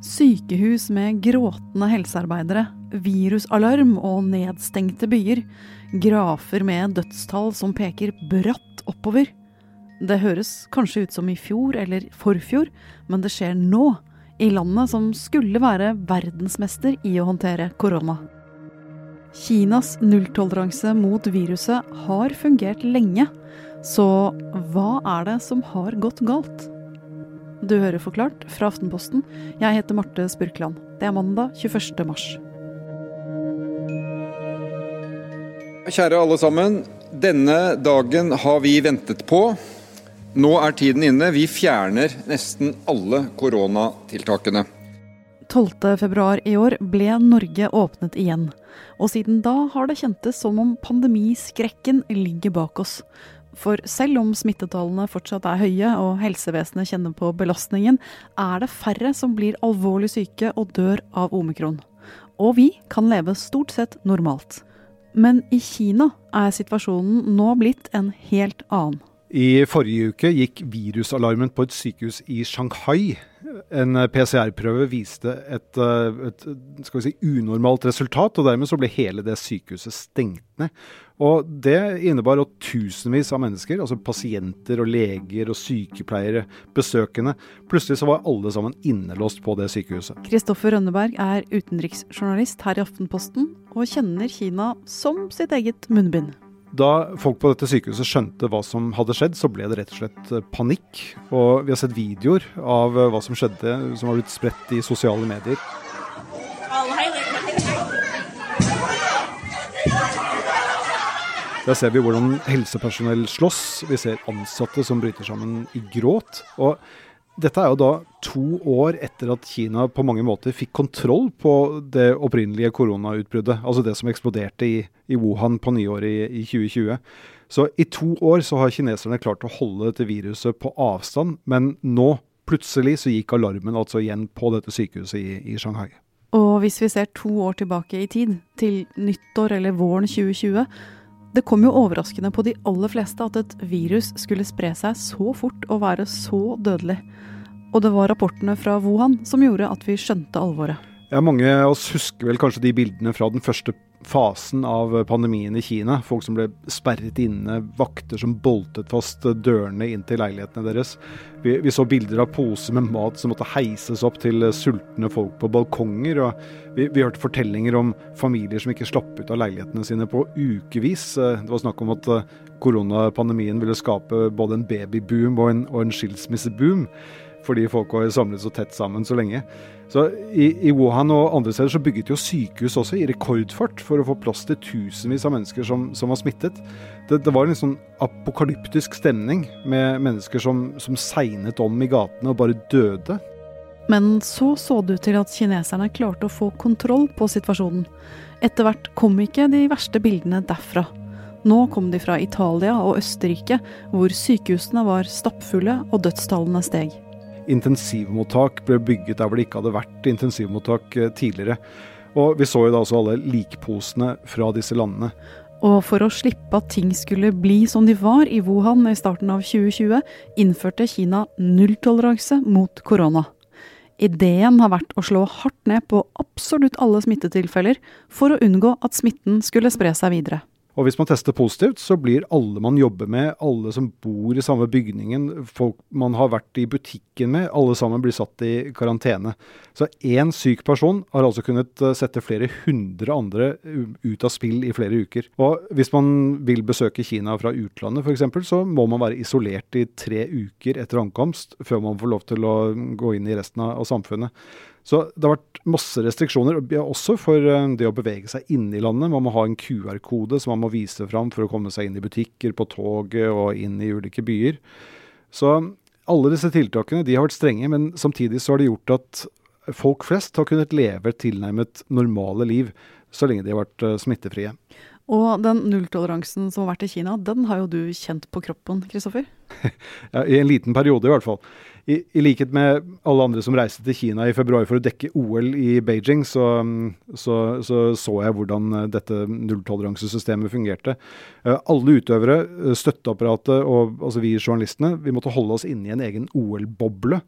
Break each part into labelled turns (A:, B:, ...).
A: Sykehus med gråtende helsearbeidere, virusalarm og nedstengte byer. Grafer med dødstall som peker bratt oppover. Det høres kanskje ut som i fjor eller forfjor, men det skjer nå. I landet som skulle være verdensmester i å håndtere korona. Kinas nulltoleranse mot viruset har fungert lenge. Så hva er det som har gått galt? Du hører Forklart fra Aftenposten. Jeg heter Marte Spurkland. Det er mandag 21. mars.
B: Kjære alle sammen. Denne dagen har vi ventet på. Nå er tiden inne. Vi fjerner nesten alle koronatiltakene.
A: 12.2 i år ble Norge åpnet igjen. Og siden da har det kjentes som om pandemiskrekken ligger bak oss. For selv om smittetallene fortsatt er høye og helsevesenet kjenner på belastningen, er det færre som blir alvorlig syke og dør av omikron. Og vi kan leve stort sett normalt. Men i Kina er situasjonen nå blitt en helt annen.
C: I forrige uke gikk virusalarmen på et sykehus i Shanghai. En PCR-prøve viste et, et si, unormalt resultat, og dermed ble hele det sykehuset stengt ned. Og Det innebar at tusenvis av mennesker, altså pasienter og leger og sykepleiere, besøkende, plutselig så var alle sammen innelåst på det sykehuset.
A: Kristoffer Rønneberg er utenriksjournalist her i Aftenposten, og kjenner Kina som sitt eget munnbind.
C: Da folk på dette sykehuset skjønte hva som hadde skjedd, så ble det rett og slett eh, panikk. Og vi har sett videoer av eh, hva som skjedde, som har blitt spredt i sosiale medier. Der ser vi hvordan helsepersonell slåss. Vi ser ansatte som bryter sammen i gråt. Og dette er jo da to år etter at Kina på mange måter fikk kontroll på det opprinnelige koronautbruddet. Altså det som eksploderte i, i Wuhan på nyåret i, i 2020. Så i to år så har kineserne klart å holde dette viruset på avstand. Men nå, plutselig, så gikk alarmen altså igjen på dette sykehuset i, i Shanghai.
A: Og hvis vi ser to år tilbake i tid, til nyttår eller våren 2020 det kom jo overraskende på de aller fleste at et virus skulle spre seg så fort og være så dødelig. Og det var rapportene fra Wuhan som gjorde at vi skjønte alvoret.
C: Ja, Mange av oss husker vel kanskje de bildene fra den første fasen av pandemien i Kina. Folk som ble sperret inne, vakter som boltet fast dørene inn til leilighetene deres. Vi, vi, så bilder av poser med mat som måtte heises opp til sultne folk på balkonger. Og vi, vi hørte fortellinger om familier som ikke slapp ut av leilighetene sine på ukevis. Det var snakk om at koronapandemien ville skape både en babyboom og en, og en skilsmisseboom fordi folk har samlet så tett sammen så lenge. Så i, i, Wuhan og andre steder så bygget jo sykehus også i rekordfart for å få plass til tusenvis av mennesker som, som var smittet. Det, det, var en sånn apokalyptisk stemning med mennesker som, som segnet om i gatene og bare døde.
A: Men så så det ut til at kineserne klarte å få kontroll på situasjonen. Etter hvert kom ikke de verste bildene derfra. Nå kom de fra Italia og Østerrike, hvor sykehusene var stappfulle og dødstallene steg
C: intensivmottak ble bygget der hvor det ikke hadde vært intensivmottak eh, tidligere. Og vi så jo da også alle likposene fra disse landene.
A: Og for å slippe at ting skulle bli som de var i Wuhan i starten av 2020, innførte Kina nulltoleranse mot korona. Ideen har vært å slå hardt ned på absolutt alle smittetilfeller for å unngå at smitten skulle spre seg videre.
C: Og hvis man tester positivt, så blir alle man jobber med, alle som bor i samme bygningen, folk man har vært i butikken med, alle sammen blir satt i karantene. Så én syk person har altså kunnet eh, sette flere hundre andre ut av spill i flere uker. Og hvis man vil besøke Kina fra utlandet f.eks., så må man være isolert i tre uker etter ankomst før man får lov til å gå inn i resten av samfunnet. Så det har vært masse restriksjoner, også for eh, det å bevege seg inne i landet. Man må ha en QR-kode som man må vise fram for å komme seg inn i butikker, på toget og inn i ulike byer. Så alle disse tiltakene de har vært strenge, men samtidig så har det gjort at folk flest har kunnet leve et tilnærmet normale liv så lenge de har vært eh, smittefrie.
A: Og den nulltoleransen som har vært i Kina, den har jo du kjent på kroppen, Kristoffer?
C: ja, I en liten periode i hvert fall. I, I, likhet med alle andre som reiste til Kina i februar for å dekke OL i Beijing, så så, så, så jeg hvordan eh, dette nulltoleransesystemet fungerte. Uh, alle utøvere, støtteapparatet og altså vi journalistene, vi måtte holde oss inne i en egen OL-boble.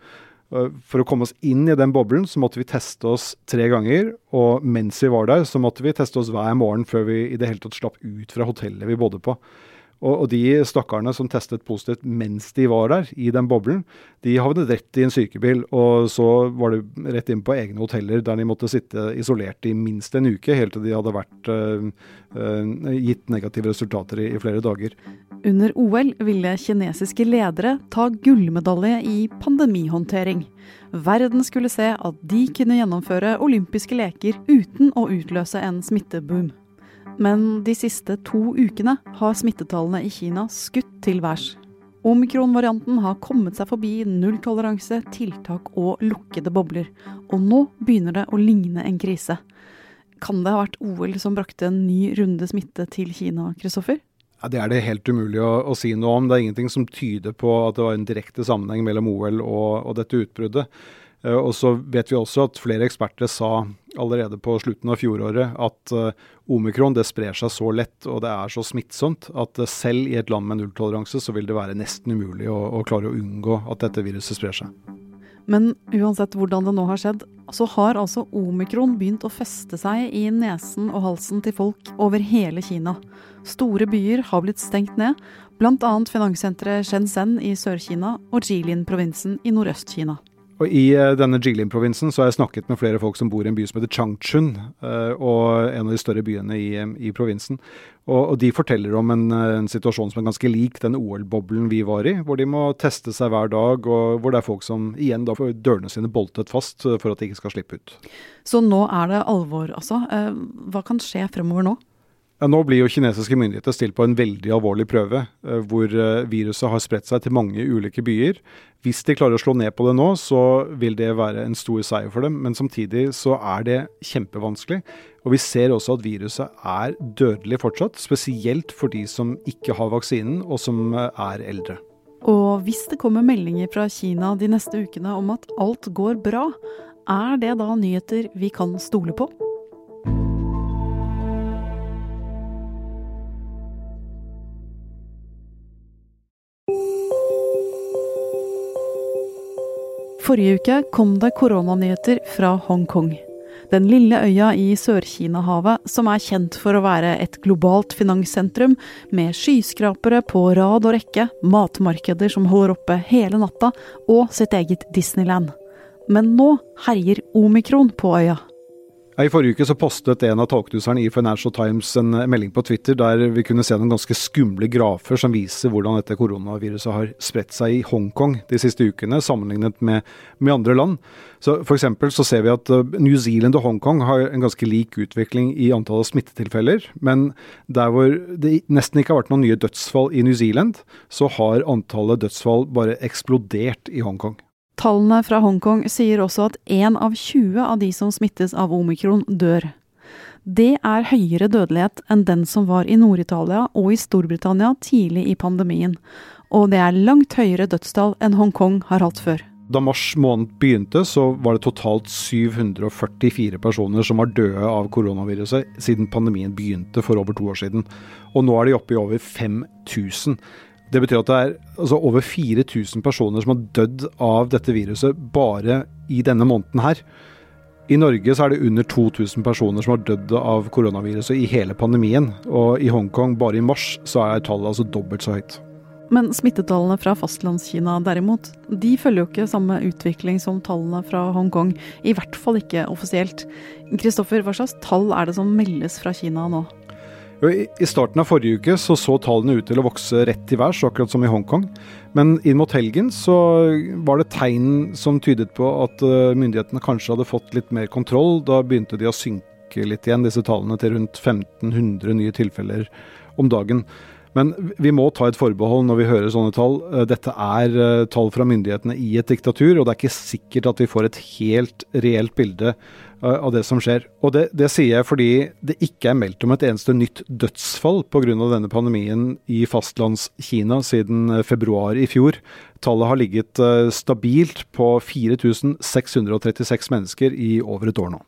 C: For å komme oss inn i den boblen så måtte vi teste oss tre ganger. Og mens vi var der, så måtte vi teste oss hver morgen før vi i det hele tatt slapp ut fra hotellet vi bodde på. Og, og, de stakkarene som testet positivt mens de var der, i den boblen, de havnet rett i en sykebil. Og så var det rett inn på egne hoteller der de måtte sitte isolert i minst en uke, helt til de hadde vært øh, øh, gitt negative resultater i, i flere dager.
A: Under OL ville kinesiske ledere ta gullmedalje i pandemihåndtering. Verden skulle se at de kunne gjennomføre olympiske leker uten å utløse en smitteboom. Men de siste to ukene har smittetallene i Kina skutt til værs. Omikron-varianten har kommet seg forbi nulltoleranse, tiltak og lukkede bobler. Og nå begynner det å ligne en krise. Kan det ha vært OL som brakte en ny runde smitte til Kina, Kristoffer?
C: Ja, det er det helt umulig å, å, si noe om. Det er ingenting som tyder på at det var en direkte sammenheng mellom OL og, og dette utbruddet. Uh, og så vet vi også at flere eksperter sa allerede på slutten av fjoråret at uh, omikron det sprer seg så lett og det er så smittsomt at uh, selv i et land med nulltoleranse så vil det være nesten umulig å, å, klare å unngå at dette viruset sprer seg.
A: Men uansett hvordan det nå har skjedd, så har altså omikron begynt å feste seg i nesen og halsen til folk over hele Kina. Store byer har blitt stengt ned, bl.a. finanssenteret Shenzhen i Sør-Kina og Jilin-provinsen i Nordøst-Kina.
C: Og I uh, denne Jilin-provinsen så har jeg snakket med flere folk som bor i en by som heter Changchun, uh, og en av de større byene i, i provinsen. Og, og, De forteller om en, eh, en, situasjon som er ganske lik den OL-boblen vi var i, hvor de må teste seg hver dag, og hvor det er folk som igjen da får dørene sine boltet fast for at de ikke skal slippe ut.
A: Så nå er det alvor, altså. Hva kan skje fremover nå?
C: Nå blir jo kinesiske myndigheter stilt på en veldig alvorlig prøve, eh, hvor eh, viruset har spredt seg til mange ulike byer. Hvis de klarer å slå ned på det nå, så vil det være en stor seier for dem. Men samtidig så er det kjempevanskelig. Og vi ser også at viruset er dødelig fortsatt, spesielt for de som ikke har vaksinen og som eh, er eldre.
A: Og hvis det kommer meldinger fra Kina de neste ukene om at alt går bra, er det da nyheter vi kan stole på? Forrige uke kom det koronanyheter fra Hongkong. Den lille øya i Sør-Kina-havet som er kjent for å være et globalt finanssentrum, med skyskrapere på rad og rekke, matmarkeder som holder oppe hele natta, og sitt eget Disneyland. Men nå herjer omikron på øya.
C: I forrige uke så postet en av tolknuserne i Financial Times en melding på Twitter der vi kunne se noen ganske skumle grafer som viser hvordan dette koronaviruset har spredt seg i Hongkong de siste ukene, sammenlignet med, med andre land. Så F.eks. så ser vi at uh, New Zealand og Hongkong har en ganske lik utvikling i antallet smittetilfeller. Men der hvor det nesten ikke har vært noen nye dødsfall i New Zealand, så har antallet dødsfall bare eksplodert i Hongkong.
A: Tallene fra Hongkong sier også at én av 20 av de som smittes av omikron, dør. Det er høyere dødelighet enn den som var i Nord-Italia og i Storbritannia tidlig i pandemien. Og det er langt høyere dødstall enn Hongkong har hatt før.
C: Da mars måned begynte, så var det totalt 744 personer som var døde av koronaviruset siden pandemien begynte for over to år siden. Og nå er de oppe i over 5000. Det betyr at det er altså, over 4000 personer som har dødd av dette viruset bare i denne måneden her. I Norge så er det under 2000 personer som har dødd av koronaviruset i hele pandemien. Og i Hongkong bare i mars så er tallet altså dobbelt så høyt.
A: Men smittetallene fra fastlandskina derimot, de følger jo ikke samme utvikling som tallene fra Hongkong. I hvert fall ikke offisielt. Kristoffer, hva slags tall er det som meldes fra Kina nå?
C: I starten av forrige uke så, så tallene ut til å vokse rett til værs, akkurat som i Hongkong. Men inn mot helgen så var det tegn som tydet på at eh, myndighetene kanskje hadde fått litt mer kontroll. Da begynte de å synke litt igjen, disse tallene, til rundt 1500 nye tilfeller om dagen. Men vi må ta et forbehold når vi hører sånne tall. Eh, dette er eh, tall fra myndighetene i et diktatur, og det er ikke sikkert at vi får et helt reelt bilde eh, av det som skjer. Og det, det sier jeg fordi det ikke er meldt om et eneste nytt dødsfall pga. denne pandemien i fastlandskina siden februar i fjor. Tallet har ligget stabilt på 4636 mennesker i over et år nå.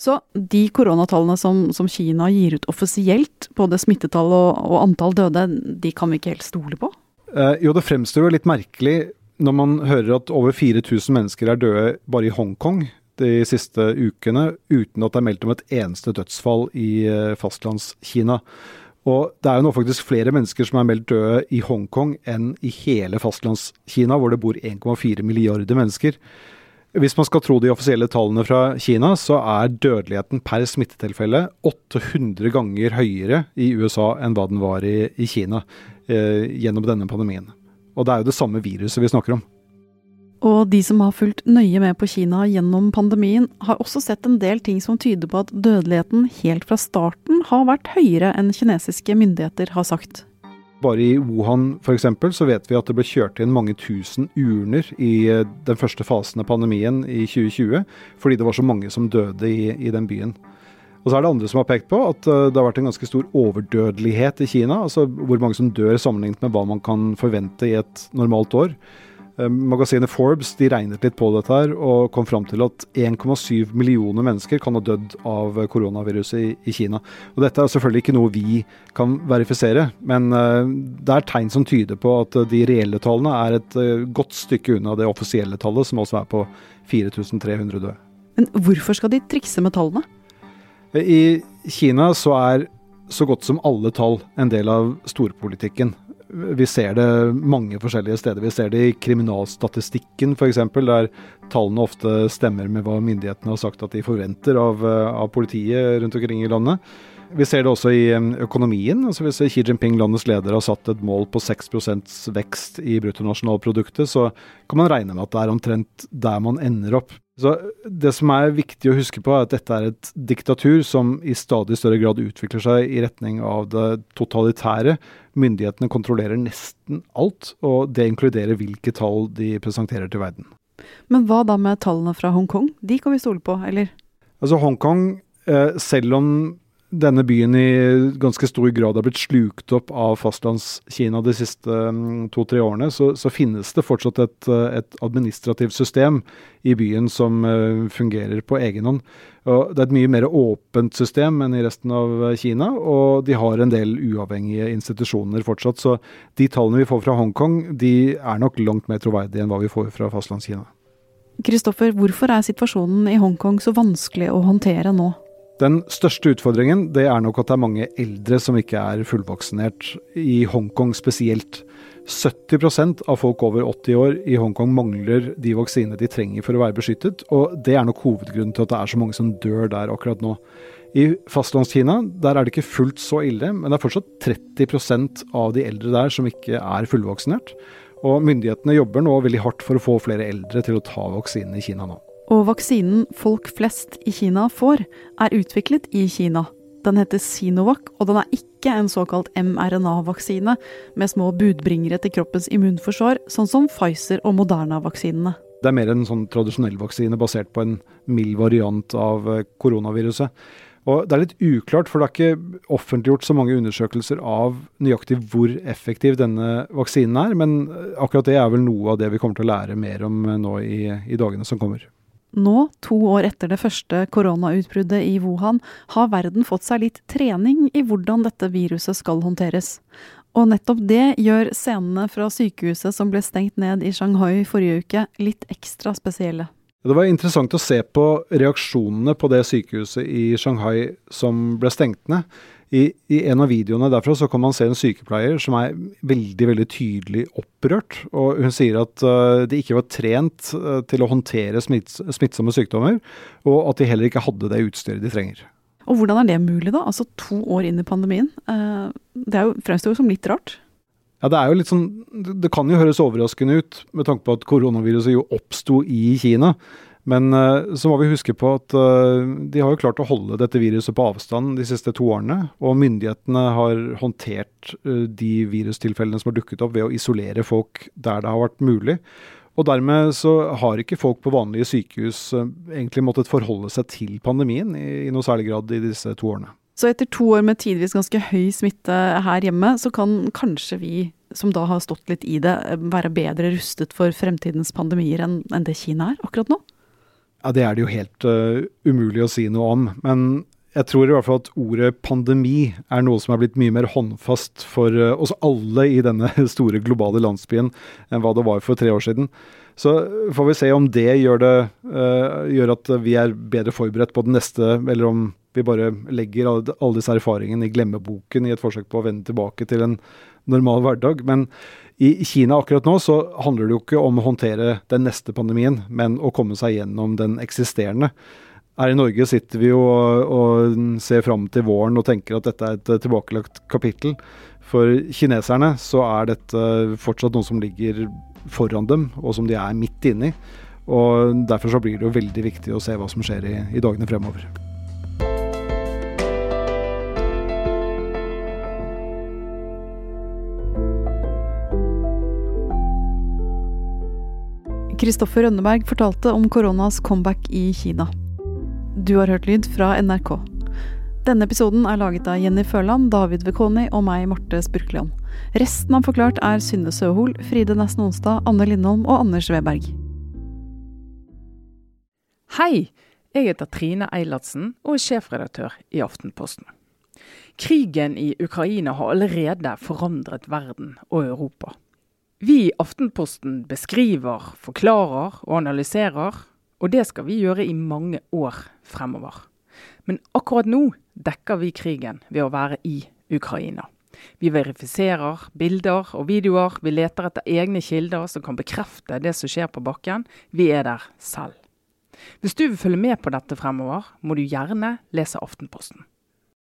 A: Så de koronatallene som, som, Kina gir ut offisielt, både smittetall og, og, antall døde, de kan vi ikke helt stole på?
C: Eh, jo, det fremstår jo litt merkelig når man hører at over 4000 mennesker er døde bare i Hongkong de siste ukene, uten at det er meldt om et eneste dødsfall i eh, fastlandskina. Og det er jo nå faktisk flere mennesker som er meldt døde i Hongkong enn i hele fastlandskina, hvor det bor 1,4 milliarder mennesker. Hvis man skal tro de offisielle tallene fra Kina, så er dødeligheten per smittetilfelle 800 ganger høyere i USA enn hva den var i, i Kina eh, gjennom denne pandemien. Og det er jo det samme viruset vi snakker om.
A: Og de som har fulgt nøye med på Kina gjennom pandemien, har også sett en del ting som tyder på at dødeligheten helt fra starten har vært høyere enn kinesiske myndigheter har sagt.
C: Bare i Wuhan f.eks. så vet vi at det ble kjørt inn mange tusen urner i eh, den første fasen av pandemien i 2020, fordi det var så mange som døde i, i den byen. Og så er det andre som har pekt på at uh, det har vært en ganske stor overdødelighet i Kina. Altså hvor mange som dør sammenlignet med hva man kan forvente i et normalt år. Uh, magasinet Forbes de regnet litt på dette her og kom fram til at 1,7 millioner mennesker kan ha dødd av koronaviruset i, i, Kina. Og Dette er selvfølgelig ikke noe vi kan verifisere, men uh, det er tegn som tyder på at de reelle tallene er et godt stykke unna det offisielle tallet, som også er på 4300 døde.
A: Men hvorfor skal de trikse med tallene?
C: I Kina så er så godt som alle tall en del av storpolitikken. Vi ser det mange forskjellige steder. Vi ser det i kriminalstatistikken f.eks., der tallene ofte stemmer med hva myndighetene har sagt at de forventer av, av politiet rundt omkring i landet. Vi ser det også i økonomien. altså Hvis Xi Jinping, landets leder, har satt et mål på 6% vekst i bruttonasjonalproduktet, så kan man regne med at det er omtrent der man ender opp. Så Det som er viktig å huske på, er at dette er et diktatur som i stadig større grad utvikler seg i retning av det totalitære. Myndighetene kontrollerer nesten alt, og det inkluderer hvilke tall de presenterer til verden.
A: Men hva da med tallene fra Hongkong? De kan vi stole på, eller?
C: Altså Hongkong, eh, selv om denne byen i ganske stor grad har blitt slukt opp av fastlandskina de siste um, to-tre årene, så, så, finnes det fortsatt et, uh, et, administrativt system i byen som uh, fungerer på egen hånd. Og det er et mye mer åpent system enn i resten av uh, Kina, og de har en del uavhengige institusjoner fortsatt. Så de tallene vi får fra Hongkong, de er nok langt mer troverdige enn hva vi får fra fastlandskina.
A: Kristoffer, hvorfor er situasjonen i Hongkong så vanskelig å håndtere nå?
C: Den største utfordringen det er nok at det er mange eldre som ikke er fullvaksinert, i Hongkong spesielt. 70% av folk over 80 år i Hongkong mangler de vaksinene de trenger for å være beskyttet, og det er nok hovedgrunnen til at det er så mange som dør der akkurat nå. I fastlandskina der er det ikke fullt så ille, men det er fortsatt 30% av de eldre der som ikke er fullvaksinert. Og myndighetene jobber nå veldig hardt for å få flere eldre til å ta vaksinen i Kina nå.
A: Og vaksinen folk flest i Kina får, er utviklet i Kina. Den heter Sinovac, og den er ikke en såkalt mRNA-vaksine med små budbringere til kroppens immunforsvar, sånn som Pfizer og Moderna-vaksinene.
C: Det er mer en sånn tradisjonell vaksine basert på en mild variant av eh, koronaviruset. Og Det er litt uklart, for det er ikke offentliggjort så mange undersøkelser av nøyaktig hvor effektiv denne vaksinen er, men akkurat det er vel noe av det vi kommer til å lære mer om eh, nå i, i dagene som kommer.
A: Nå, to år etter det første koronautbruddet i Wuhan, har verden fått seg litt trening i hvordan dette viruset skal håndteres. Og nettopp det gjør scenene fra sykehuset som ble stengt ned i Shanghai forrige uke, litt ekstra spesielle.
C: Det var interessant å se på reaksjonene på det sykehuset i Shanghai som ble stengt ned. I, I, en av videoene derfra så kan man se en sykepleier som er veldig veldig tydelig opprørt. og Hun sier at uh, de ikke var trent uh, til å håndtere smitts smittsomme sykdommer, og at de heller ikke hadde det utstyret de trenger.
A: Og Hvordan er det mulig, da? Altså To år inn i pandemien. Uh, det er jo, fremstår jo som litt rart.
C: Ja, Det er jo litt sånn, det kan jo høres overraskende ut med tanke på at koronaviruset jo oppsto i Kina. Men uh, så må vi huske på at uh, de har jo klart å holde dette viruset på avstand de siste to årene. Og myndighetene har håndtert uh, de virustilfellene som har dukket opp ved å isolere folk der det har vært mulig. Og dermed så har ikke folk på vanlige sykehus egentlig måttet forholde seg til pandemien i, i noe særlig grad i disse to årene.
A: Så etter to år med tidvis ganske høy smitte her hjemme, så kan kanskje vi som da har stått litt i det, være bedre rustet for fremtidens pandemier enn det Kina er akkurat nå?
C: Ja, Det er det jo helt uh, umulig å si noe om. Men jeg tror i hvert fall at ordet pandemi er noe som er blitt mye mer håndfast for uh, oss alle i denne store globale landsbyen enn hva det var for tre år siden. Så får vi se om det gjør, det, uh, gjør at vi er bedre forberedt på den neste, eller om vi bare legger alle, disse erfaringene i glemmeboken i et forsøk på å vende tilbake til en normal hverdag. Men i Kina akkurat nå så handler det jo ikke om å håndtere den neste pandemien, men å komme seg gjennom den eksisterende. Her i Norge sitter vi jo og, og ser fram til våren og tenker at dette er et tilbakelagt kapittel. For kineserne så er dette fortsatt noe som ligger foran dem, og som de er midt inni. Og Derfor så blir det jo veldig viktig å se hva som skjer i, i dagene fremover.
A: Kristoffer Rønneberg fortalte om koronas comeback i Kina. Du har hørt lyd fra NRK. Denne episoden er laget av Jenny Førland, David Vekoni og meg, Marte Spurkland. Resten av Forklart er Synne Søhol, Fride Nesten Onsdag, Anne Lindholm og Anders Weberg.
D: Hei! Jeg heter Trine Eilertsen og er sjefredaktør i Aftenposten. Krigen i Ukraina har allerede forandret verden og Europa. Vi i Aftenposten beskriver, forklarer og analyserer, og det skal vi gjøre i mange år fremover. Men akkurat nå dekker vi krigen ved å være i Ukraina. Vi verifiserer bilder og videoer, vi leter etter egne kilder som kan bekrefte det som skjer på bakken. Vi er der selv. Hvis du vil følge med på dette fremover, må du gjerne lese Aftenposten.